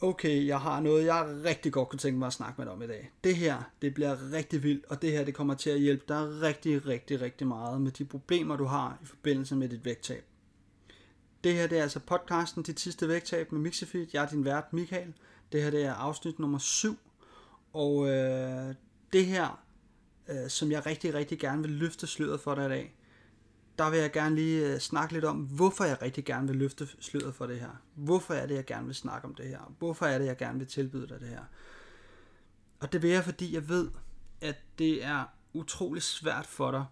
okay, jeg har noget, jeg rigtig godt kunne tænke mig at snakke med dig om i dag. Det her, det bliver rigtig vildt, og det her, det kommer til at hjælpe dig rigtig, rigtig, rigtig meget med de problemer, du har i forbindelse med dit vægttab. Det her, det er altså podcasten Dit sidste vægttab med Mixifit. Jeg er din vært, Michael. Det her, det er afsnit nummer 7, og øh, det her, øh, som jeg rigtig, rigtig gerne vil løfte sløret for dig i dag, der vil jeg gerne lige øh, snakke lidt om, hvorfor jeg rigtig gerne vil løfte sløret for det her. Hvorfor er det, jeg gerne vil snakke om det her? Hvorfor er det, jeg gerne vil tilbyde dig det her? Og det vil jeg, fordi jeg ved, at det er utrolig svært for dig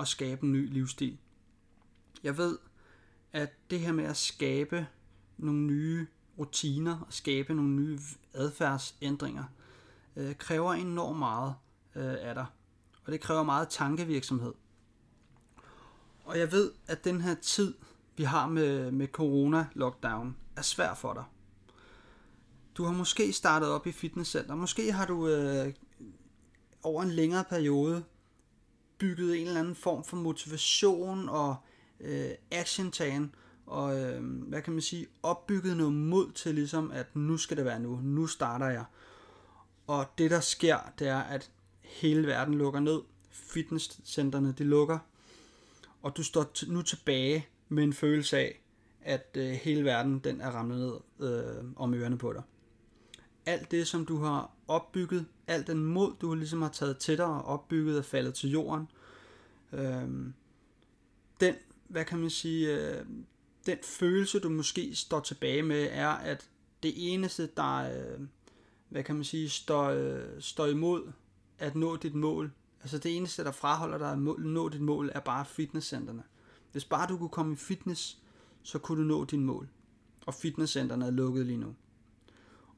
at skabe en ny livsstil. Jeg ved, at det her med at skabe nogle nye rutiner og skabe nogle nye adfærdsændringer øh, kræver enormt meget øh, af dig. Og det kræver meget tankevirksomhed. Og jeg ved, at den her tid, vi har med, med corona-lockdown, er svær for dig. Du har måske startet op i fitnesscenter. Måske har du øh, over en længere periode bygget en eller anden form for motivation og øh, action og øh, hvad kan man sige, opbygget noget mod til ligesom, at nu skal det være nu, nu starter jeg. Og det der sker, det er, at hele verden lukker ned, fitnesscenterne de lukker, og du står nu tilbage med en følelse af, at øh, hele verden den er ramlet ned øh, om ørerne på dig. Alt det, som du har opbygget, alt den mod, du ligesom har taget til dig og opbygget, er faldet til jorden. Øh, den, hvad kan man sige, øh, den følelse, du måske står tilbage med, er, at det eneste, der, øh, hvad kan man sige, står, øh, står imod at nå dit mål, Altså det eneste, der fraholder dig at nå dit mål, er bare fitnesscenterne. Hvis bare du kunne komme i fitness, så kunne du nå din mål. Og fitnesscenterne er lukket lige nu.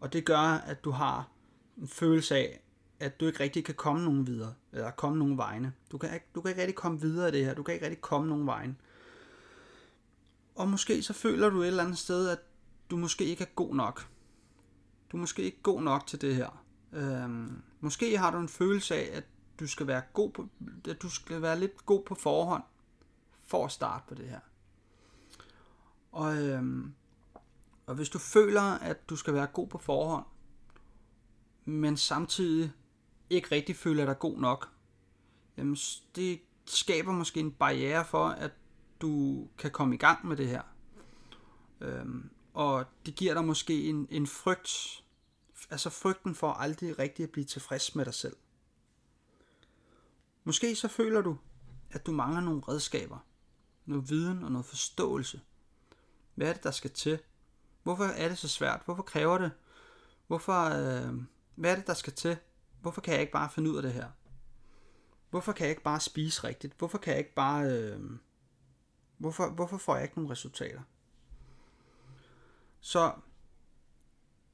Og det gør, at du har en følelse af, at du ikke rigtig kan komme nogen videre, eller komme nogen vegne. Du kan, ikke, du kan ikke rigtig komme videre i det her, du kan ikke rigtig komme nogen vegne. Og måske så føler du et eller andet sted, at du måske ikke er god nok. Du er måske ikke god nok til det her. Øhm, måske har du en følelse af, at du skal være god på, du skal være lidt god på forhånd for at starte på det her. Og, øhm, og hvis du føler, at du skal være god på forhånd, men samtidig ikke rigtig føler dig god nok, jamen det skaber måske en barriere for, at du kan komme i gang med det her. Øhm, og det giver dig måske en, en frygt, altså frygten for aldrig rigtig at blive tilfreds med dig selv. Måske så føler du, at du mangler nogle redskaber, noget viden og noget forståelse. Hvad er det, der skal til? Hvorfor er det så svært? Hvorfor kræver det? Hvorfor, øh, hvad er det, der skal til? Hvorfor kan jeg ikke bare finde ud af det her? Hvorfor kan jeg ikke bare spise rigtigt? Hvorfor kan jeg ikke bare... Øh, hvorfor, hvorfor får jeg ikke nogen resultater? Så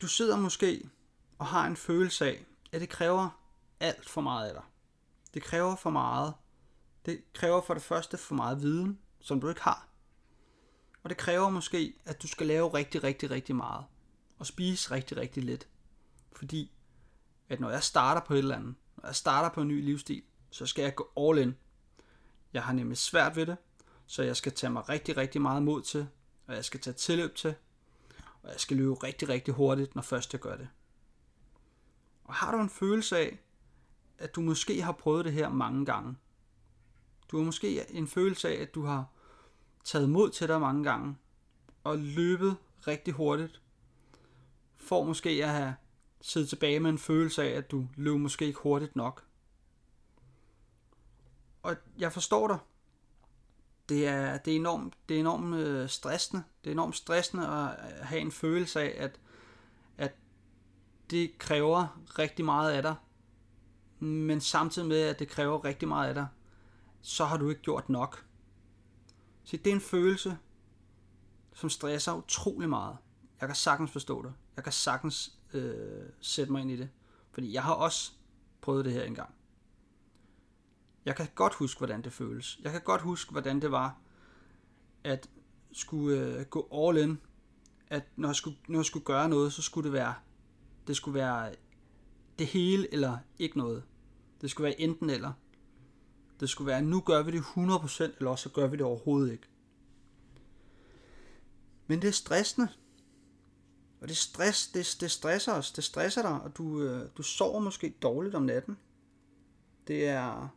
du sidder måske og har en følelse af, at det kræver alt for meget af dig. Det kræver for meget. Det kræver for det første for meget viden, som du ikke har. Og det kræver måske, at du skal lave rigtig, rigtig, rigtig meget. Og spise rigtig, rigtig lidt. Fordi, at når jeg starter på et eller andet, når jeg starter på en ny livsstil, så skal jeg gå all in. Jeg har nemlig svært ved det, så jeg skal tage mig rigtig, rigtig meget mod til, og jeg skal tage tilløb til, og jeg skal løbe rigtig, rigtig hurtigt, når først jeg gør det. Og har du en følelse af, at du måske har prøvet det her mange gange. Du har måske en følelse af, at du har taget mod til dig mange gange, og løbet rigtig hurtigt, for måske at have siddet tilbage med en følelse af, at du løb måske ikke hurtigt nok. Og jeg forstår dig. Det er, det er enormt, det er enormt øh, stressende. Det er enormt stressende at have en følelse af, at, at det kræver rigtig meget af dig, men samtidig med, at det kræver rigtig meget af dig, så har du ikke gjort nok. Så det er en følelse, som stresser utrolig meget. Jeg kan sagtens forstå det. Jeg kan sagtens øh, sætte mig ind i det. Fordi jeg har også prøvet det her engang. Jeg kan godt huske, hvordan det føles. Jeg kan godt huske, hvordan det var, at skulle øh, gå all in. At når jeg, skulle, når jeg skulle gøre noget, så skulle det være, det skulle være det hele eller ikke noget. Det skulle være enten eller. Det skulle være, nu gør vi det 100%, eller også så gør vi det overhovedet ikke. Men det er stressende. Og det stress, det, det stresser os, det stresser dig, og du, øh, du sover måske dårligt om natten. Det er...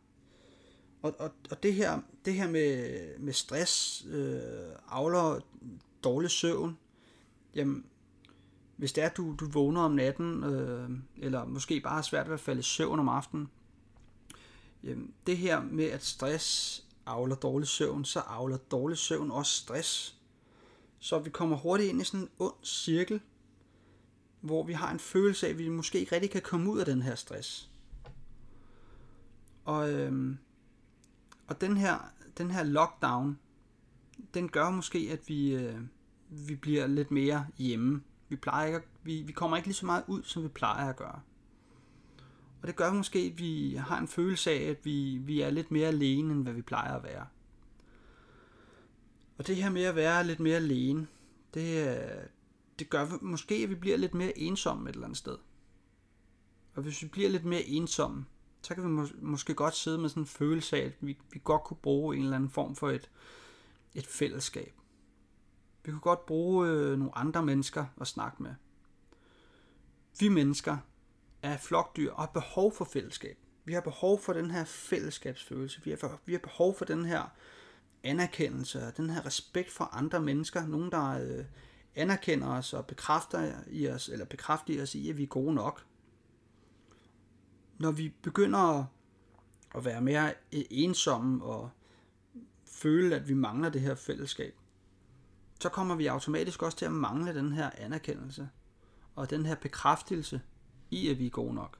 Og, og, og det her, det her med, med stress, øh, avler dårlig søvn, jamen, hvis det er, at du, du vågner om natten, øh, eller måske bare har svært ved at falde i søvn om aftenen, jamen, det her med, at stress avler dårlig søvn, så avler dårlig søvn også stress. Så vi kommer hurtigt ind i sådan en ond cirkel, hvor vi har en følelse af, at vi måske ikke rigtig kan komme ud af den her stress. Og, øhm, og den her, den her lockdown, den gør måske, at vi, øh, vi bliver lidt mere hjemme. Vi, plejer ikke, vi, vi kommer ikke lige så meget ud, som vi plejer at gøre. Og det gør måske, at vi har en følelse af, at vi, vi er lidt mere alene, end hvad vi plejer at være. Og det her med at være lidt mere alene, det, det gør måske, at vi bliver lidt mere ensomme et eller andet sted. Og hvis vi bliver lidt mere ensomme, så kan vi mås- måske godt sidde med sådan en følelse af, at vi, vi godt kunne bruge en eller anden form for et, et fællesskab. Vi kunne godt bruge øh, nogle andre mennesker at snakke med. Vi mennesker er flokdyr og har behov for fællesskab. Vi har behov for den her fællesskabsfølelse. Vi har, for, vi har behov for den her anerkendelse og den her respekt for andre mennesker. Nogen, der øh, anerkender os og bekræfter i os, eller bekræfter os i, at vi er gode nok. Når vi begynder at være mere ensomme og føle, at vi mangler det her fællesskab, så kommer vi automatisk også til at mangle den her anerkendelse og den her bekræftelse i, at vi er gode nok.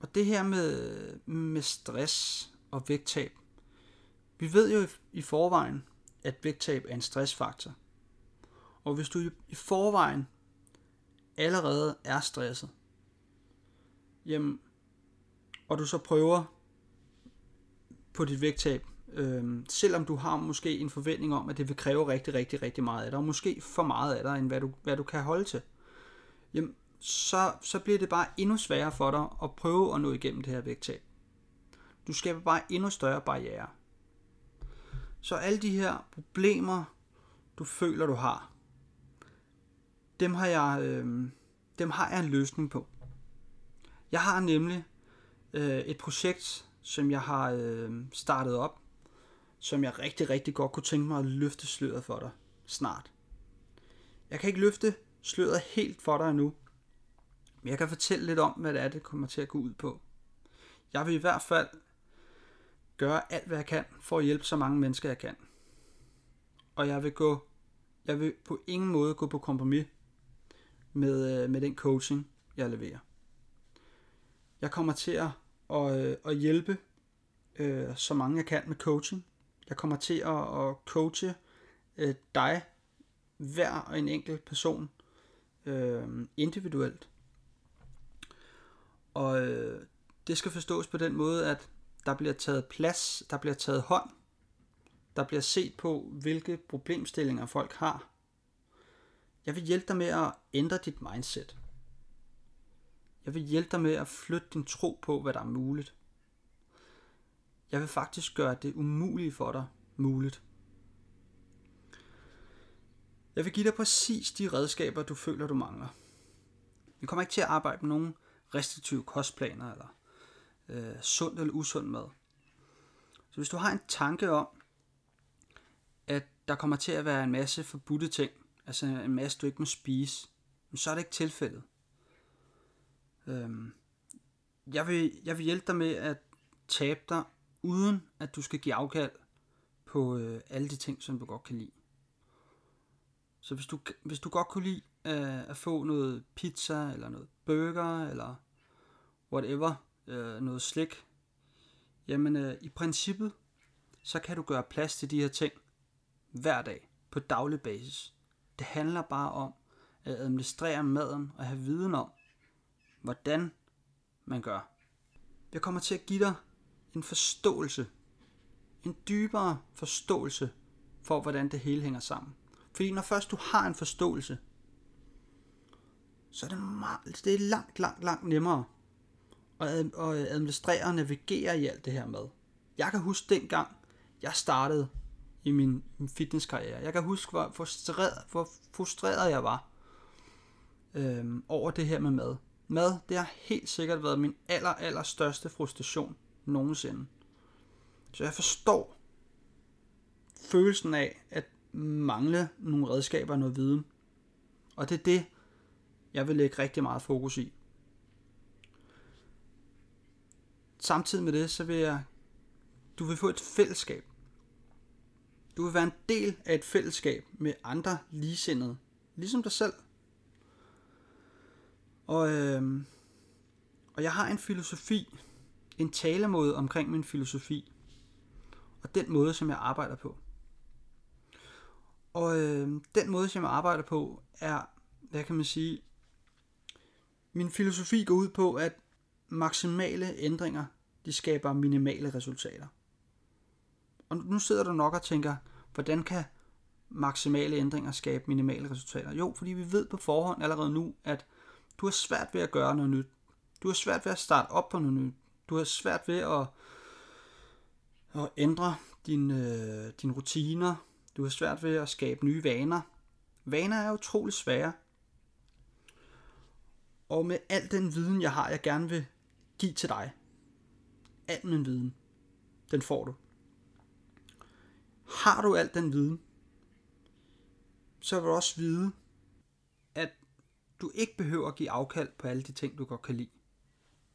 Og det her med, med stress og vægttab. Vi ved jo i forvejen, at vægttab er en stressfaktor. Og hvis du i forvejen allerede er stresset, jamen, og du så prøver på dit vægttab, øh, selvom du har måske en forventning om, at det vil kræve rigtig, rigtig, rigtig meget af dig, og måske for meget af dig, end hvad du, hvad du kan holde til, jamen, så, så bliver det bare endnu sværere for dig at prøve at nå igennem det her vægttab. Du skaber bare endnu større barriere. Så alle de her problemer, du føler, du har, dem har jeg, øh, dem har jeg en løsning på. Jeg har nemlig øh, et projekt, som jeg har øh, startet op, som jeg rigtig, rigtig godt kunne tænke mig at løfte sløret for dig snart. Jeg kan ikke løfte sløret helt for dig nu, men jeg kan fortælle lidt om, hvad det er, det kommer til at gå ud på. Jeg vil i hvert fald gøre alt, hvad jeg kan, for at hjælpe så mange mennesker, jeg kan. Og jeg vil gå, jeg vil på ingen måde gå på kompromis med, øh, med den coaching, jeg leverer. Jeg kommer til at, at, øh, at hjælpe øh, så mange jeg kan med coaching. Jeg kommer til at, at coache øh, dig, hver og en enkelt person, øh, individuelt. Og øh, det skal forstås på den måde, at der bliver taget plads, der bliver taget hånd, der bliver set på, hvilke problemstillinger folk har. Jeg vil hjælpe dig med at ændre dit mindset. Jeg vil hjælpe dig med at flytte din tro på, hvad der er muligt. Jeg vil faktisk gøre det umulige for dig muligt. Jeg vil give dig præcis de redskaber, du føler, du mangler. Vi kommer ikke til at arbejde med nogen restriktive kostplaner eller øh, sund eller usund mad. Så hvis du har en tanke om, at der kommer til at være en masse forbudte ting, altså en masse du ikke må spise, så er det ikke tilfældet. Øhm, jeg, vil, jeg vil hjælpe dig med at tabe dig, uden at du skal give afkald på øh, alle de ting, som du godt kan lide. Så hvis du, hvis du godt kunne lide øh, at få noget pizza, eller noget burger, eller whatever, øh, noget slik, jamen øh, i princippet, så kan du gøre plads til de her ting hver dag på daglig basis. Det handler bare om at administrere maden og have viden om, hvordan man gør. Jeg kommer til at give dig en forståelse, en dybere forståelse for, hvordan det hele hænger sammen. Fordi når først du har en forståelse, så er det, meget, det er langt, langt, langt nemmere at, administrere og navigere i alt det her med. Jeg kan huske dengang, jeg startede i min, min fitnesskarriere. Jeg kan huske, hvor frustreret, hvor frustreret jeg var øhm, over det her med mad. Mad, det har helt sikkert været min aller, aller største frustration nogensinde. Så jeg forstår følelsen af at mangle nogle redskaber og noget viden. Og det er det, jeg vil lægge rigtig meget fokus i. Samtidig med det, så vil jeg, du vil få et fællesskab. Du vil være en del af et fællesskab med andre ligesindede, ligesom dig selv. Og, øh, og jeg har en filosofi, en talemåde omkring min filosofi, og den måde, som jeg arbejder på. Og øh, den måde, som jeg arbejder på, er, hvad kan man sige, min filosofi går ud på, at maksimale ændringer, de skaber minimale resultater. Og nu sidder du nok og tænker, hvordan kan maksimale ændringer skabe minimale resultater? Jo, fordi vi ved på forhånd allerede nu, at du har svært ved at gøre noget nyt. Du har svært ved at starte op på noget nyt. Du har svært ved at, at ændre din, øh, dine rutiner. Du har svært ved at skabe nye vaner. Vaner er utrolig svære. Og med al den viden, jeg har, jeg gerne vil give til dig. Al min viden, den får du. Har du al den viden, så vil du også vide, at du ikke behøver at give afkald på alle de ting, du godt kan lide.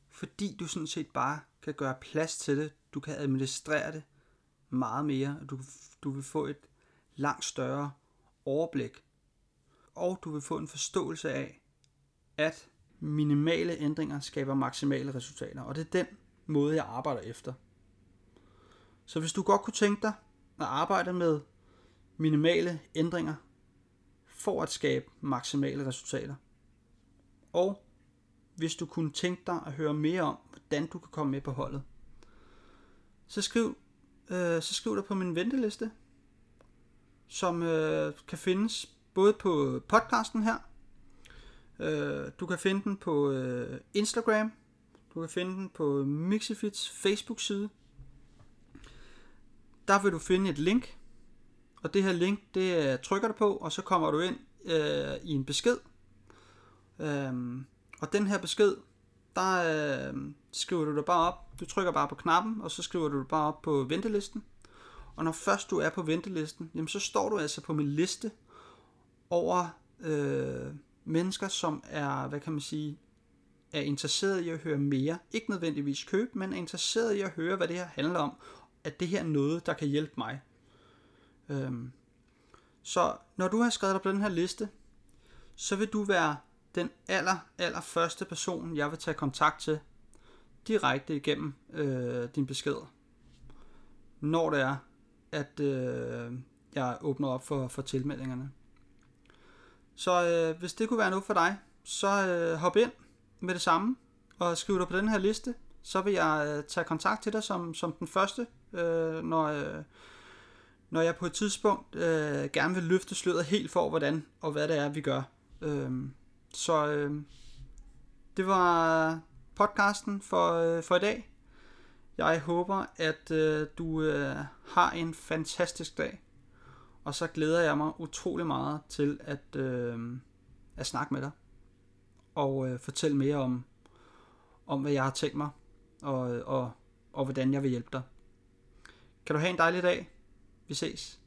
Fordi du sådan set bare kan gøre plads til det. Du kan administrere det meget mere. Du, du vil få et langt større overblik. Og du vil få en forståelse af, at minimale ændringer skaber maksimale resultater. Og det er den måde, jeg arbejder efter. Så hvis du godt kunne tænke dig at arbejde med minimale ændringer for at skabe maksimale resultater. Og hvis du kunne tænke dig at høre mere om, hvordan du kan komme med på holdet, så skriv, øh, så skriv dig på min venteliste, som øh, kan findes både på podcasten her, øh, du kan finde den på øh, Instagram, du kan finde den på Mixifits Facebook-side, der vil du finde et link, og det her link, det øh, trykker du på, og så kommer du ind øh, i en besked. Øhm, og den her besked, der øh, skriver du dig bare op. Du trykker bare på knappen, og så skriver du dig bare op på ventelisten. Og når først du er på ventelisten, jamen så står du altså på min liste over øh, mennesker, som er, hvad kan man sige, er interesseret i at høre mere. Ikke nødvendigvis købe, men er interesseret i at høre, hvad det her handler om, at det her er noget, der kan hjælpe mig. Øhm, så når du har skrevet dig på den her liste, så vil du være den aller, aller første person, jeg vil tage kontakt til direkte igennem øh, din besked. Når det er, at øh, jeg åbner op for, for tilmeldingerne. Så øh, hvis det kunne være noget for dig, så øh, hop ind med det samme og skriv dig på den her liste. Så vil jeg øh, tage kontakt til dig som, som den første, øh, når, øh, når jeg på et tidspunkt øh, gerne vil løfte sløret helt for, hvordan og hvad det er, vi gør. Øh, så øh, det var podcasten for, øh, for i dag. Jeg håber, at øh, du øh, har en fantastisk dag. Og så glæder jeg mig utrolig meget til at, øh, at snakke med dig. Og øh, fortælle mere om, om, hvad jeg har tænkt mig. Og, øh, og, og hvordan jeg vil hjælpe dig. Kan du have en dejlig dag. Vi ses.